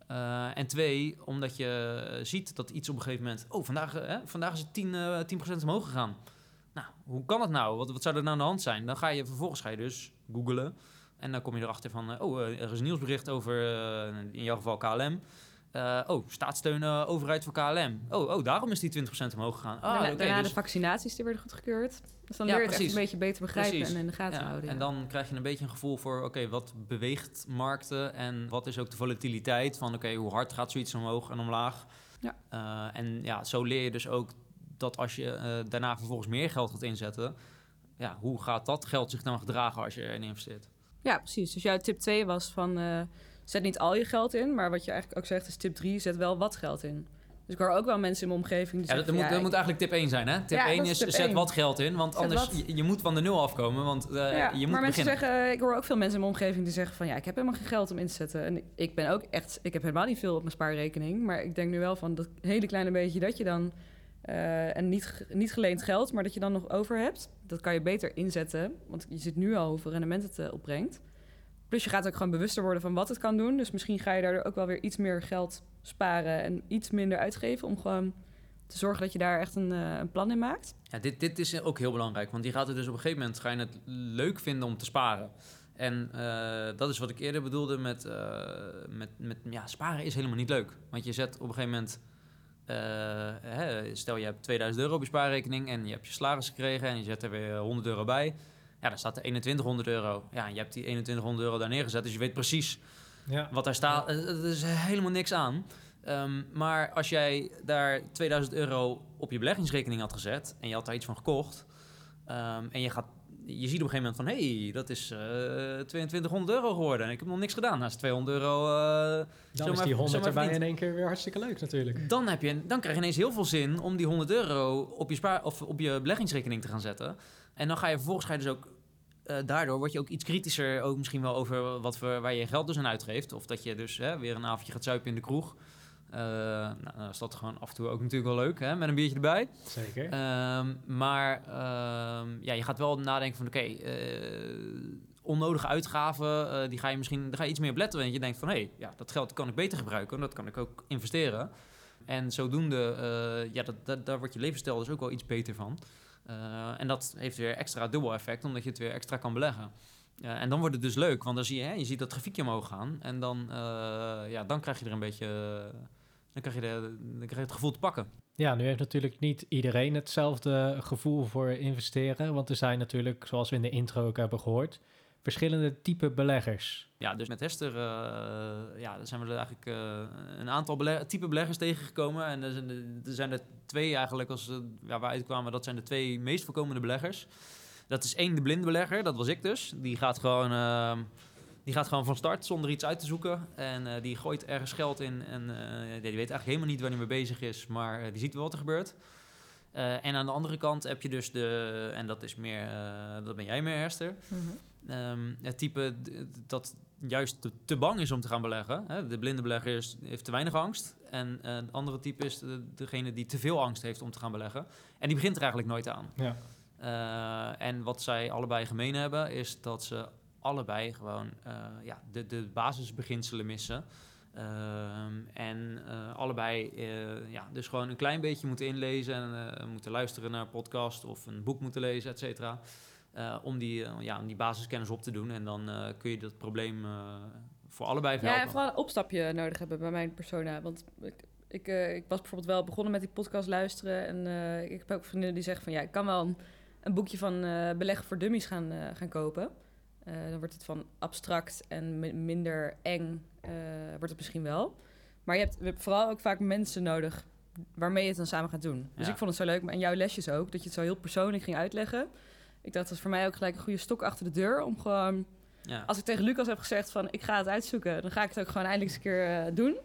Eh, en twee, omdat je ziet dat iets op een gegeven moment... oh, vandaag, eh, hè, vandaag is het 10, eh 10% omhoog gegaan. Nou, hoe kan dat nou? Wat, wat zou er nou aan de hand zijn? Dan ga je vervolgens ga je dus googlen... En dan kom je erachter van, eh, oh, eh, er is een nieuwsbericht over, eh, in jouw geval KLM. Eh, oh, staatssteun eh, overheid voor KLM. Oh, oh, daarom is die 20% omhoog gegaan. Ah, daarna dus- de vaccinaties die werden goedgekeurd. Dus dan Ja, leer je het echt een beetje beter begrijpen Precies. en in de gaten ja, houden. En ja. dan krijg je een beetje een gevoel voor, oké, wat beweegt markten en wat is ook de volatiliteit van, oké, hoe hard gaat zoiets omhoog en omlaag. Ja. Eh, en ja, zo leer je dus ook dat als je daarna vervolgens meer geld gaat inzetten, ja, hoe gaat dat geld zich dan gedragen als je erin investeert? Ja, precies. Dus jouw tip 2 was van zet niet al je geld in, maar wat je eigenlijk ook zegt is tip 3, zet wel wat geld in. Dus ik hoor ook wel mensen in mijn omgeving die Ja, dat, zeggen... moet, dat ik- moet eigenlijk tip 1 zijn, hè? Tip Ja, 1 dat is tip zet 1. wat geld in, want Zet anders, je, je moet van de nul afkomen, want eh, ja, je moet maar mensen beginnen. zeggen, ik hoor ook veel mensen in mijn omgeving die zeggen van ja, ik heb helemaal geen geld om in te zetten. En ik ben ook echt, ik heb helemaal niet veel op mijn spaarrekening. Maar ik denk nu wel van dat hele kleine beetje dat je dan, eh, en niet, niet geleend geld, maar dat je dan nog over hebt. Dat kan je beter inzetten, want je ziet nu al hoeveel rendement het opbrengt. Plus je gaat ook gewoon bewuster worden van wat het kan doen. Dus misschien ga je daardoor ook wel weer iets meer geld sparen en iets minder uitgeven om gewoon te zorgen dat je daar echt een, eh, een plan in maakt. Ja, dit, dit is ook heel belangrijk, want je gaat het dus op een gegeven moment ga je het leuk vinden om te sparen. En eh, dat is wat ik eerder bedoelde met, eh, met, met ja, sparen is helemaal niet leuk. Want je zet op een gegeven moment, hè, stel je hebt 2000 euro op je spaarrekening en je hebt je salaris gekregen en je zet er weer 100 euro bij. Ja, dan staat er 2100 euro. Ja, en je hebt die 2100 euro daar neergezet, dus je weet precies Ja. wat daar staat. eh, Er is helemaal niks aan. Ehm, maar als jij daar 2000 euro op je beleggingsrekening had gezet en je had daar iets van gekocht ehm, en je gaat, je ziet op een gegeven moment van hé, hey, dat is eh 2200 euro geworden en ik heb nog niks gedaan. Is 200 euro. eh, Dan zomaar- is die 100 zomaar erbij in één keer weer hartstikke leuk natuurlijk. Dan, heb je, dan krijg je ineens heel veel zin om die 100 euro op je, spaar, of op je beleggingsrekening te gaan zetten. En dan ga je vervolgens ga je dus ook. eh, daardoor word je ook iets kritischer, ook misschien wel over wat voor, waar je geld dus aan uitgeeft. Of dat je dus hè, weer een avondje gaat zuipen in de kroeg. Eh, nou, dan is dat gewoon af en toe ook natuurlijk wel leuk, hè, met een biertje erbij. Zeker. Ehm, maar ehm, ja, je gaat wel nadenken van oké, eh, onnodige uitgaven, die ga je misschien daar ga je iets meer op letten. Want je denkt van, hé, hey, ja, dat geld kan ik beter gebruiken. Dat kan ik ook investeren. En zodoende, ja, dat, dat, daar wordt je levensstijl dus ook wel iets beter van. Eh, en dat heeft weer extra dubbel effect, omdat je het weer extra kan beleggen. Ja, en dan wordt het dus leuk, want dan zie je, hè, je ziet dat grafiekje omhoog gaan. En dan, eh, ja, dan krijg je er een beetje, dan krijg je, de, dan krijg je het gevoel te pakken. Ja, nu heeft natuurlijk niet iedereen hetzelfde gevoel voor investeren. Want er zijn natuurlijk, zoals we in de intro ook hebben gehoord, verschillende type beleggers. Ja, dus met Hester eh, ja, daar zijn we er eigenlijk eh, een aantal beleg type beleggers tegengekomen. En er zijn, er, er zijn er twee eigenlijk, als, we- ja, waar uitkwamen, dat zijn de twee meest voorkomende beleggers. Dat is één, de blinde belegger, dat was ik dus. Die gaat gewoon, eh, die gaat gewoon van start zonder iets uit te zoeken. En eh, die gooit ergens geld in en eh, die weet eigenlijk helemaal niet waar hij mee bezig is, maar eh, die ziet wel wat er gebeurt. Eh, en aan de andere kant heb je dus de, en dat is meer, eh, dat ben jij meer, Hester. Ehm, het type dat juist te, te bang is om te gaan beleggen. Hè? De blinde belegger is, heeft te weinig angst. En eh, het andere type is de- degene die te veel angst heeft om te gaan beleggen. En die begint er eigenlijk nooit aan. Ja. Eh, en wat zij allebei gemeen hebben, is dat ze allebei gewoon eh, ja, de, de basisbeginselen missen. Ehm, en allebei ja, dus gewoon een klein beetje moeten inlezen en moeten luisteren naar een podcast of een boek moeten lezen, et cetera. Eh, om, die, eh, ja, om die basiskennis op te doen. En dan eh, kun je dat probleem voor allebei Ja, verhelpen. en vooral een opstapje nodig hebben bij mijn persona. Want ik, ik, ik was bijvoorbeeld wel begonnen met die podcast luisteren. En ik heb ook vriendinnen die zeggen van... ja, ik kan wel een, een boekje van beleggen voor dummies gaan, gaan kopen. Dan wordt het van abstract en mi- minder eng wordt het misschien wel. Maar je hebt, je hebt vooral ook vaak mensen nodig waarmee je het dan samen gaat doen. Dus Ja. ik vond het zo leuk, maar in jouw lesjes ook... dat je het zo heel persoonlijk ging uitleggen. Ik dacht, dat is voor mij ook gelijk een goede stok achter de deur... om gewoon ja. als ik tegen Lucas heb gezegd van ik ga het uitzoeken, dan ga ik het ook gewoon eindelijk eens een keer eh, doen.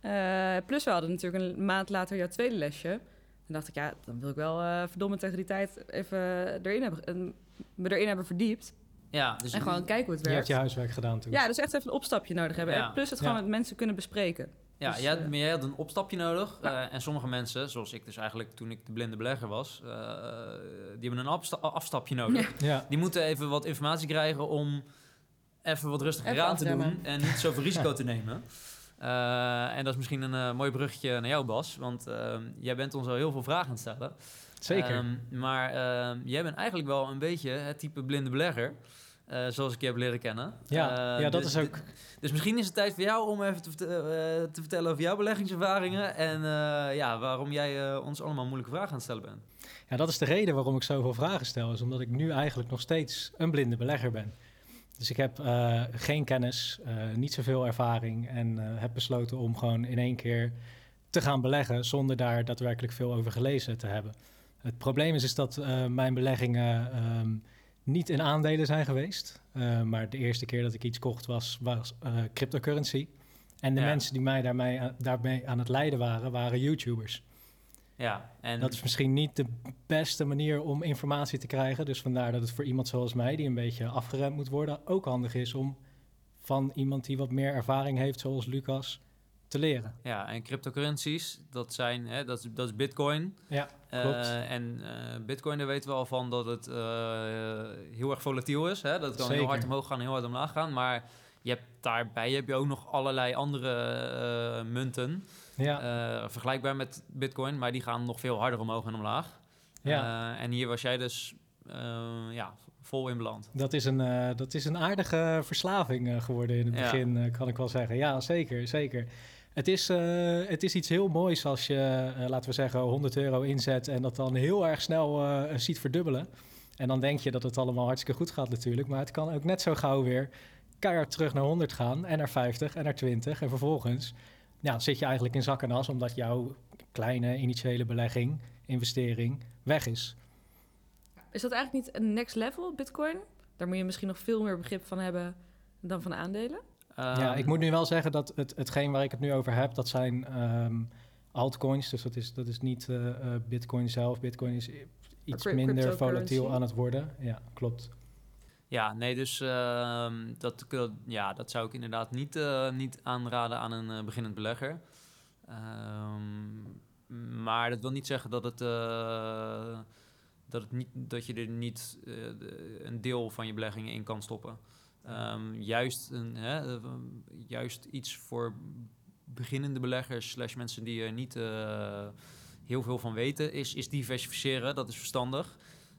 Eh, plus we hadden natuurlijk een maand later jouw tweede lesje. Dan dacht ik, ja, dan wil ik wel eh verdomme tegen die tijd even erin hebben, me erin hebben verdiept. ja, dus en gewoon kijken hoe het Je hebt werkt. je huiswerk gedaan toen. Ja, dus echt even een opstapje nodig hebben. Ja. Plus het Ja. gewoon met mensen kunnen bespreken. Ja, Dus, jij, had- maar jij had een opstapje nodig. eh, en sommige mensen, zoals ik dus eigenlijk toen ik de blinde belegger was, eh, die hebben een afsta- afstapje nodig. Ja. Die moeten even wat informatie krijgen om even wat rustiger Even aan te doen en niet zoveel risico te nemen. Eh, en dat is misschien een eh, mooi bruggetje naar jou, Bas. Want ehm, jij bent ons al heel veel vragen aan het stellen. Zeker. Ehm, maar ehm, jij bent eigenlijk wel een beetje het type blinde belegger. Eh, zoals ik je heb leren kennen. ja, Eh, ja, dat dus- is ook... Dus misschien is het tijd voor jou om even te, eh, te vertellen over jouw beleggingservaringen. En eh, ja, waarom jij eh, ons allemaal moeilijke vragen aan het stellen bent. Ja, dat is de reden waarom ik zoveel vragen stel. Is omdat ik nu eigenlijk nog steeds een blinde belegger ben. Dus ik heb eh, geen kennis, eh, niet zoveel ervaring. En eh, heb besloten om gewoon in één keer te gaan beleggen. zonder daar daadwerkelijk veel over gelezen te hebben. Het probleem is, is dat eh, mijn beleggingen ehm, niet in aandelen zijn geweest. Eh, maar de eerste keer dat ik iets kocht was, was eh, cryptocurrency. En de Ja. mensen die mij daarmee, daarmee aan het leiden waren, waren YouTubers. Ja, en Dat is misschien niet de beste manier om informatie te krijgen. Dus vandaar dat het voor iemand zoals mij, die een beetje afgeremd moet worden, ook handig is om van iemand die wat meer ervaring heeft, zoals Lucas, te leren. Ja, en cryptocurrencies, dat zijn, hè, dat, is, dat is bitcoin. Ja, Eh, en eh, bitcoin, daar weten we al van dat het eh, heel erg volatiel is. Hè? Dat het kan heel hard omhoog gaan, heel hard omlaag gaan. Maar je hebt daarbij heb je ook nog allerlei andere munten. Ja, vergelijkbaar met bitcoin, maar die gaan nog veel harder omhoog en omlaag. ja. En hier was jij dus ja, vol in beland. Dat is een, dat is een aardige verslaving geworden in het Ja. begin, kan ik wel zeggen. Ja, zeker, zeker. Het is, eh, het is iets heel moois als je, eh, laten we zeggen, 100 euro inzet en dat dan heel erg snel eh, ziet verdubbelen. En dan denk je dat het allemaal hartstikke goed gaat natuurlijk. Maar het kan ook net zo gauw weer keihard terug naar 100 gaan en naar 50 en naar 20. En vervolgens ja, zit je eigenlijk in zak en as omdat jouw kleine initiële belegging, investering, weg is. Is dat eigenlijk niet een next level, bitcoin? Daar moet je misschien nog veel meer begrip van hebben dan van aandelen. Ja, Ehm, ik moet nu wel zeggen dat het, hetgeen waar ik het nu over heb, dat zijn ehm, altcoins. Dus dat is, dat is niet eh, eh, Bitcoin zelf. Bitcoin is iets minder volatiel aan het worden. Ja, klopt. Ja, nee, dus ehm, dat, ja, dat zou ik inderdaad niet, eh, niet aanraden aan een beginnend belegger. Ehm, maar dat wil niet zeggen dat het, eh, dat, het niet, dat je er niet eh, een deel van je beleggingen in kan stoppen. Ehm, juist, een, hè, eh, juist iets voor beginnende beleggers, slash mensen die er niet eh, heel veel van weten, is, is diversificeren. Dat is verstandig.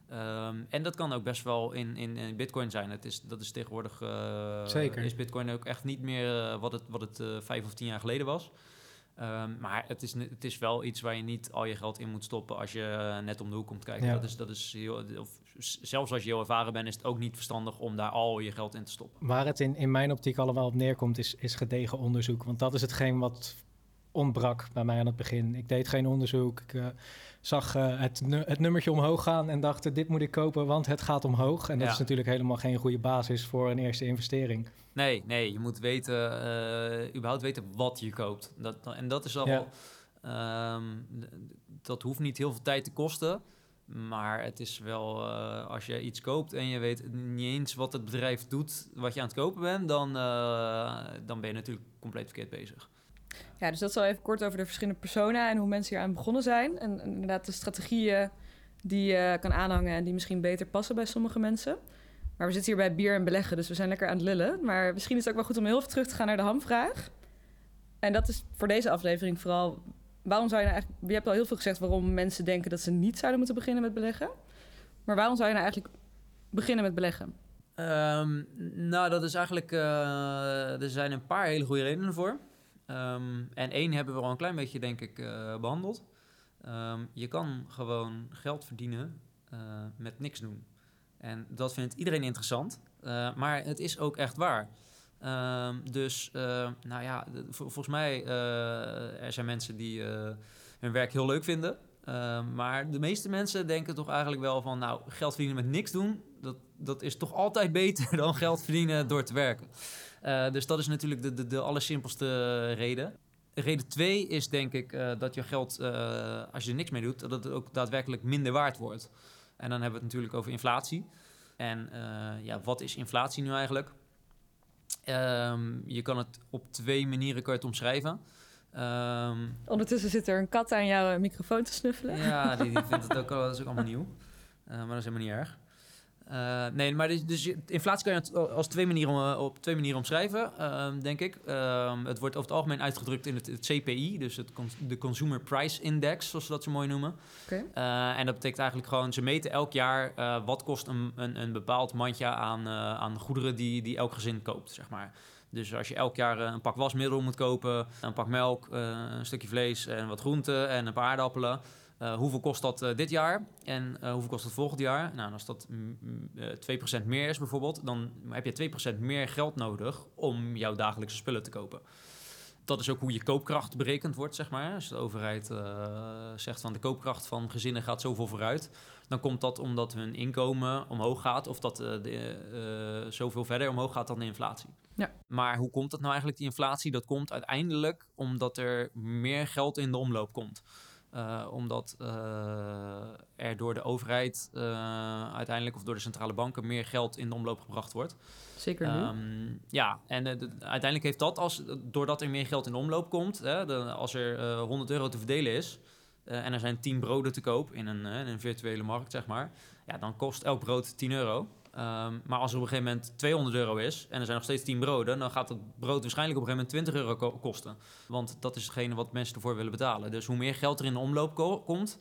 Ehm, en dat kan ook best wel in, in, in Bitcoin zijn. Het is, dat is tegenwoordig. eh, Zeker. Is Bitcoin ook echt niet meer wat het, wat het vijf of tien jaar geleden was. Ehm, maar het is, het is wel iets waar je niet al je geld in moet stoppen als je net om de hoek komt kijken. Ja. Dat is, dat is heel, of, zelfs als je heel ervaren bent, is het ook niet verstandig om daar al je geld in te stoppen. Waar het in, in mijn optiek allemaal op neerkomt, is, is gedegen onderzoek. Want dat is hetgeen wat ontbrak bij mij aan het begin. Ik deed geen onderzoek. Ik eh, zag eh, het, nu- het nummertje omhoog gaan en dacht, dit moet ik kopen, want het gaat omhoog. En dat Ja. is natuurlijk helemaal geen goede basis voor een eerste investering. Nee, nee, je moet weten, eh, überhaupt weten wat je koopt. Dat, en dat is al, Ja. ehm, dat hoeft niet heel veel tijd te kosten. Maar het is wel, eh, als je iets koopt en je weet niet eens wat het bedrijf doet, wat je aan het kopen bent, dan, eh, dan ben je natuurlijk compleet verkeerd bezig. Ja, dus dat is al even kort over de verschillende personen en hoe mensen hier aan begonnen zijn. En, en inderdaad de strategieën die je kan aanhangen en die misschien beter passen bij sommige mensen. Maar we zitten hier bij bier en beleggen, dus we zijn lekker aan het lullen. Maar misschien is het ook wel goed om heel even terug te gaan naar de hamvraag. En dat is voor deze aflevering vooral... Waarom zou je nou eigenlijk... Je hebt al heel veel gezegd waarom mensen denken dat ze niet zouden moeten beginnen met beleggen. Maar waarom zou je nou eigenlijk beginnen met beleggen? Ehm, nou, dat is eigenlijk. eh, er zijn een paar hele goede redenen voor. Ehm, en één hebben we al een klein beetje, denk ik, eh, behandeld. Ehm, je kan gewoon geld verdienen eh, met niks doen. En dat vindt iedereen interessant. maar het is ook echt waar. Ehm, dus, eh, nou ja, volgens mij uh, er zijn mensen die eh, hun werk heel leuk vinden. Ehm, maar de meeste mensen denken toch eigenlijk wel van, nou, geld verdienen met niks doen, dat, dat is toch altijd beter dan geld verdienen door te werken. Uh, dus dat is natuurlijk de, de, de allersimpelste reden. Reden twee is denk ik dat je geld, als je er niks mee doet, dat het ook daadwerkelijk minder waard wordt. En dan hebben we het natuurlijk over inflatie. En ja, wat is inflatie nu eigenlijk? Um, je kan het op twee manieren kan je het omschrijven. Um, Ondertussen zit er een kat aan jouw microfoon te snuffelen. Ja, die, die vindt het ook, dat is ook allemaal nieuw. Uh, maar dat is helemaal niet erg. Uh, nee, maar dus, dus inflatie kan je als twee manieren, op twee manieren omschrijven, uh, denk ik. Uh, het wordt over het algemeen uitgedrukt in het, het CPI, dus het, de Consumer Price Index, zoals ze dat zo mooi noemen. Okay. Uh, en dat betekent eigenlijk gewoon, ze meten elk jaar wat kost een, een, een bepaald mandje aan, aan goederen die, die elk gezin koopt, zeg maar. Dus als je elk jaar een pak wasmiddel moet kopen, een pak melk, een stukje vlees en wat groenten en een paar aardappelen. Uh, hoeveel kost dat uh, dit jaar en uh, hoeveel kost dat volgend jaar? Nou, als dat uh, 2% meer is bijvoorbeeld, dan heb je 2% meer geld nodig om jouw dagelijkse spullen te kopen. Dat is ook hoe je koopkracht berekend wordt, zeg maar. Als de overheid zegt van de koopkracht van gezinnen gaat zoveel vooruit, dan komt dat omdat hun inkomen omhoog gaat of dat de, zoveel verder omhoog gaat dan de inflatie. Ja. Maar hoe komt dat nou eigenlijk, die inflatie? Dat komt uiteindelijk omdat er meer geld in de omloop komt. Uh, omdat uh, er door de overheid uh, uiteindelijk of door de centrale banken meer geld in de omloop gebracht wordt. Zeker nu. Um, ja, en de, de, uiteindelijk heeft dat, als, doordat er meer geld in de omloop komt, hè, de, als er 100 euro te verdelen is en er zijn 10 broden te koop in een, in een virtuele markt, zeg maar, ja, dan kost elk brood 10 euro. Um, maar als er op een gegeven moment 200 euro is en er zijn nog steeds 10 broden, dan gaat het brood waarschijnlijk op een gegeven moment 20 euro ko kosten. Want dat is hetgene wat mensen ervoor willen betalen. Dus hoe meer geld er in de omloop ko komt,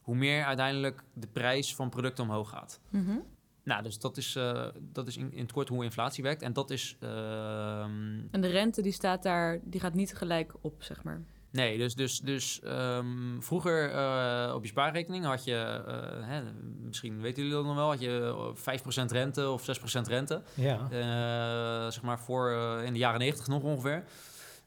hoe meer uiteindelijk de prijs van producten omhoog gaat. Mm -hmm. Nou, dus dat is, uh, dat is in, in, het kort hoe inflatie werkt. En dat is. Uh, en de rente die staat daar, die gaat niet gelijk op, zeg maar. Nee, dus, dus, dus um, vroeger uh, op je spaarrekening had je, uh, hè, misschien weten jullie dat nog wel, had je 5% rente of 6% rente. Ja. Uh, zeg maar voor in de jaren 90 nog ongeveer.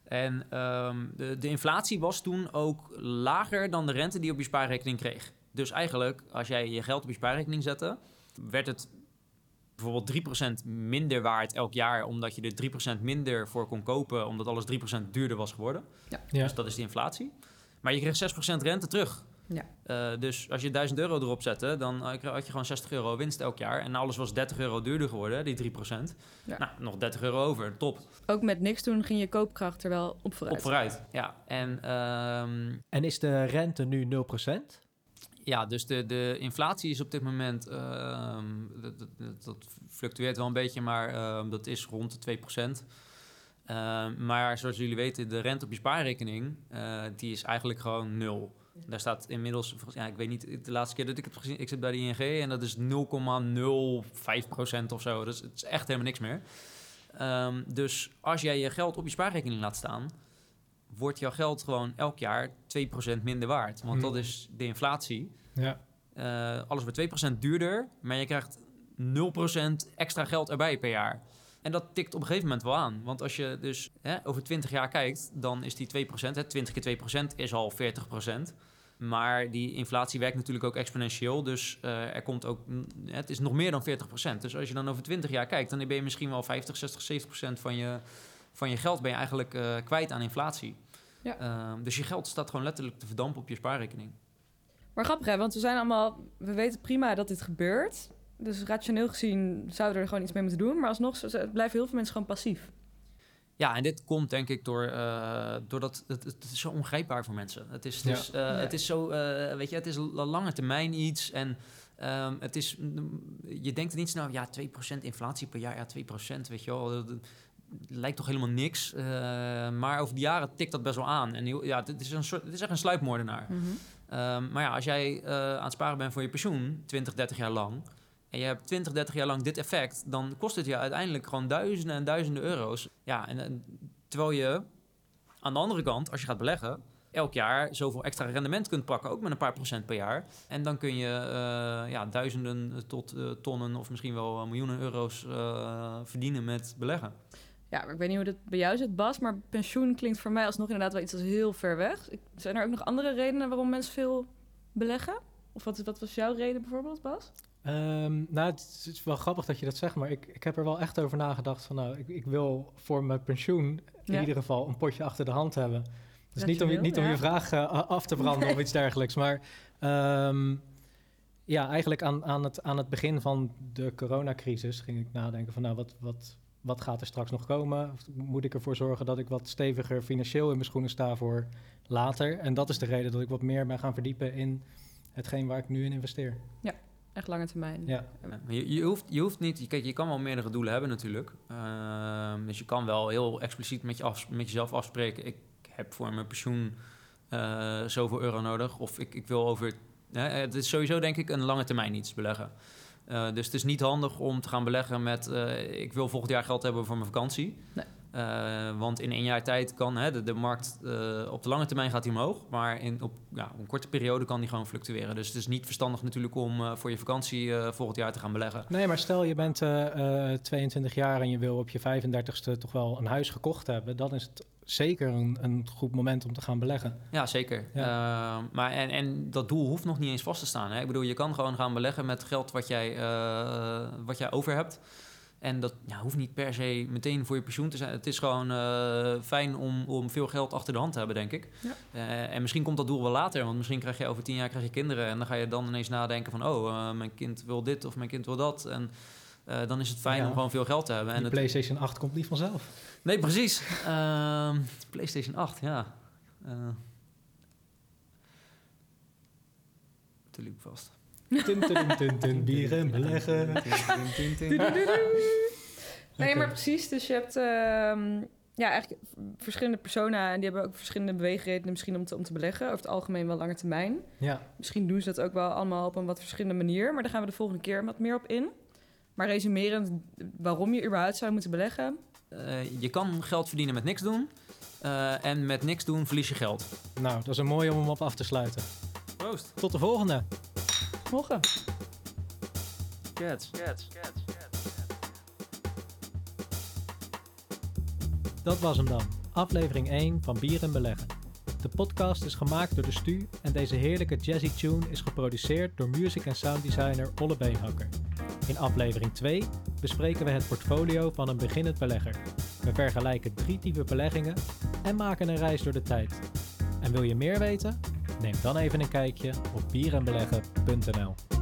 En um, de, de inflatie was toen ook lager dan de rente die je op je spaarrekening kreeg. Dus eigenlijk, als jij je geld op je spaarrekening zette, werd het bijvoorbeeld 3% minder waard elk jaar, omdat je er 3% minder voor kon kopen, omdat alles 3% duurder was geworden. Ja. Ja. Dus dat is de inflatie. Maar je kreeg 6% rente terug. Ja. Uh, dus als je 1000 euro erop zette, dan had je gewoon 60 euro winst elk jaar. En alles was 30 euro duurder geworden, die 3%. Ja. Nou, nog 30 euro over, top. Ook met niks doen ging je koopkracht er wel op vooruit. Op vooruit, ja. En, um, en is de rente nu 0%? Ja, dus de, de inflatie is op dit moment, ehm, dat, fluctueert wel een beetje, maar ehm, dat is rond de 2%. Ehm, maar zoals jullie weten, de rente op je spaarrekening, eh, die is eigenlijk gewoon nul. Daar staat inmiddels, ja, ik weet niet, de laatste keer dat ik het heb gezien, ik zit bij de ING en dat is 0,05% of zo. Dus het is echt helemaal niks meer. Dus als jij je geld op je spaarrekening laat staan, wordt jouw geld gewoon elk jaar 2% minder waard. Want Hmm. dat is de inflatie. Ja. Eh, alles wordt 2% duurder, maar je krijgt 0% extra geld erbij per jaar. En dat tikt op een gegeven moment wel aan. Want als je dus hè, over 20 jaar kijkt, dan is die 2%, hè, 20 keer 2% is al 40%. Maar die inflatie werkt natuurlijk ook exponentieel. Dus eh, er komt ook, mm, het is nog meer dan 40%. Dus als je dan over 20 jaar kijkt, dan ben je misschien wel 50, 60, 70% van je, van je geld ben je eigenlijk eh, kwijt aan inflatie. Ja. Ehm, dus je geld staat gewoon letterlijk te verdampen op je spaarrekening. Maar grappig hè, want we zijn allemaal... We weten prima dat dit gebeurt. Dus rationeel gezien zouden we er gewoon iets mee moeten doen. Maar alsnog blijven heel veel mensen gewoon passief. Ja, en dit komt denk ik door, eh, doordat het, het is zo ongrijpbaar voor mensen. Het is, Ja. dus, eh, Ja. het is zo, eh, weet je, het is een lange termijn iets. En ehm, het is, je denkt er niet snel, ja, 2% inflatie per jaar, ja, 2%, weet je wel. Lijkt toch helemaal niks. Eh, maar over de jaren tikt dat best wel aan. En ja, het is, een soort, het is echt een sluipmoordenaar. Ehm, maar ja, als jij eh, aan het sparen bent voor je pensioen, 20, 30 jaar lang, en je hebt 20, 30 jaar lang dit effect, dan kost het je uiteindelijk gewoon duizenden en duizenden euro's. Ja, en, en terwijl je aan de andere kant, als je gaat beleggen, elk jaar zoveel extra rendement kunt pakken, ook met een paar procent per jaar. En dan kun je eh, ja, duizenden tot eh, tonnen of misschien wel eh, miljoenen euro's eh, verdienen met beleggen. Ja, maar ik weet niet hoe dat bij jou zit, Bas. Maar pensioen klinkt voor mij alsnog inderdaad wel iets als heel ver weg. Zijn er ook nog andere redenen waarom mensen veel beleggen? Of wat, wat was jouw reden bijvoorbeeld, Bas? Ehm, nou, het is, wel grappig dat je dat zegt, maar ik, ik heb er wel echt over nagedacht van, nou, ik, ik wil voor mijn pensioen in Ja. ieder geval een potje achter de hand hebben. Dus niet om, niet om je vraag eh, af te branden of iets dergelijks, maar ehm, ja, eigenlijk aan, aan, het, aan het begin van de coronacrisis ging ik nadenken van, nou, wat, wat, wat gaat er straks nog komen? Of Moet ik ervoor zorgen dat ik wat steviger financieel in mijn schoenen sta voor later? En dat is de reden dat ik wat meer ben gaan verdiepen in hetgeen waar ik nu in investeer. Echt lange termijn. Ja. Ja, Je, je, hoeft, je hoeft niet, kijk, je kan wel meerdere doelen hebben natuurlijk. Ehm, dus je kan wel heel expliciet met, je af, met jezelf afspreken. Ik heb voor mijn pensioen eh, zoveel euro nodig. Of ik, ik wil over. hè, het is sowieso denk ik een lange termijn iets beleggen. Eh, dus het is niet handig om te gaan beleggen met. eh, ik wil volgend jaar geld hebben voor mijn vakantie. Nee. Eh, want in één jaar tijd kan hè, de, de markt eh, op de lange termijn gaat die omhoog. Maar in, op ja, een korte periode kan die gewoon fluctueren. Dus het is niet verstandig natuurlijk om eh, voor je vakantie eh, volgend jaar te gaan beleggen. Nee, maar stel je bent eh, eh, 22 jaar en je wil op je 35ste toch wel een huis gekocht hebben, dan is het zeker een, een goed moment om te gaan beleggen. Ja, zeker. Eh, maar en, en dat doel hoeft nog niet eens vast te staan. Hè? Ik bedoel, je kan gewoon gaan beleggen met geld wat jij, eh, wat jij over hebt. En dat ja, hoeft niet per se meteen voor je pensioen te zijn. Het is gewoon eh, fijn om, om veel geld achter de hand te hebben, denk ik. Ja. Eh, en misschien komt dat doel wel later. Want misschien krijg je over tien jaar krijg je kinderen. En dan ga je dan ineens nadenken van... oh, mijn kind wil dit of mijn kind wil dat. En eh, dan is het fijn Ja. om gewoon veel geld te hebben. En En de het, PlayStation 8 komt niet vanzelf. Nee, precies. Ehm, PlayStation 8, ja. Eh te liep vast. Tun, tun, tun, tun, bier en beleggen. Nee, maar precies. Dus je hebt ehm, ja, eigenlijk verschillende personen en die hebben ook verschillende beweegredenen misschien om te, om te beleggen. Over het algemeen wel lange termijn. Ja, Misschien doen ze dat ook wel allemaal op een wat verschillende manier, maar daar gaan we de volgende keer wat meer op in. Maar resumerend, waarom je überhaupt zou moeten beleggen. Eh, je kan geld verdienen met niks doen. Eh, en met niks doen verlies je geld. nou, dat is een mooie om hem op af te sluiten. Proost. Tot de volgende. Morgen. Cats. Dat was hem dan. Aflevering 1 van Bier en Beleggen. De podcast is gemaakt door de Stu en deze heerlijke jazzy tune is geproduceerd door music en sound designer Olle Beenhakker. In aflevering 2 bespreken we het portfolio van een beginnend belegger. We vergelijken drie typen beleggingen en maken een reis door de tijd. En wil je meer weten? Neem dan even een kijkje op bierenbeleggen.nl.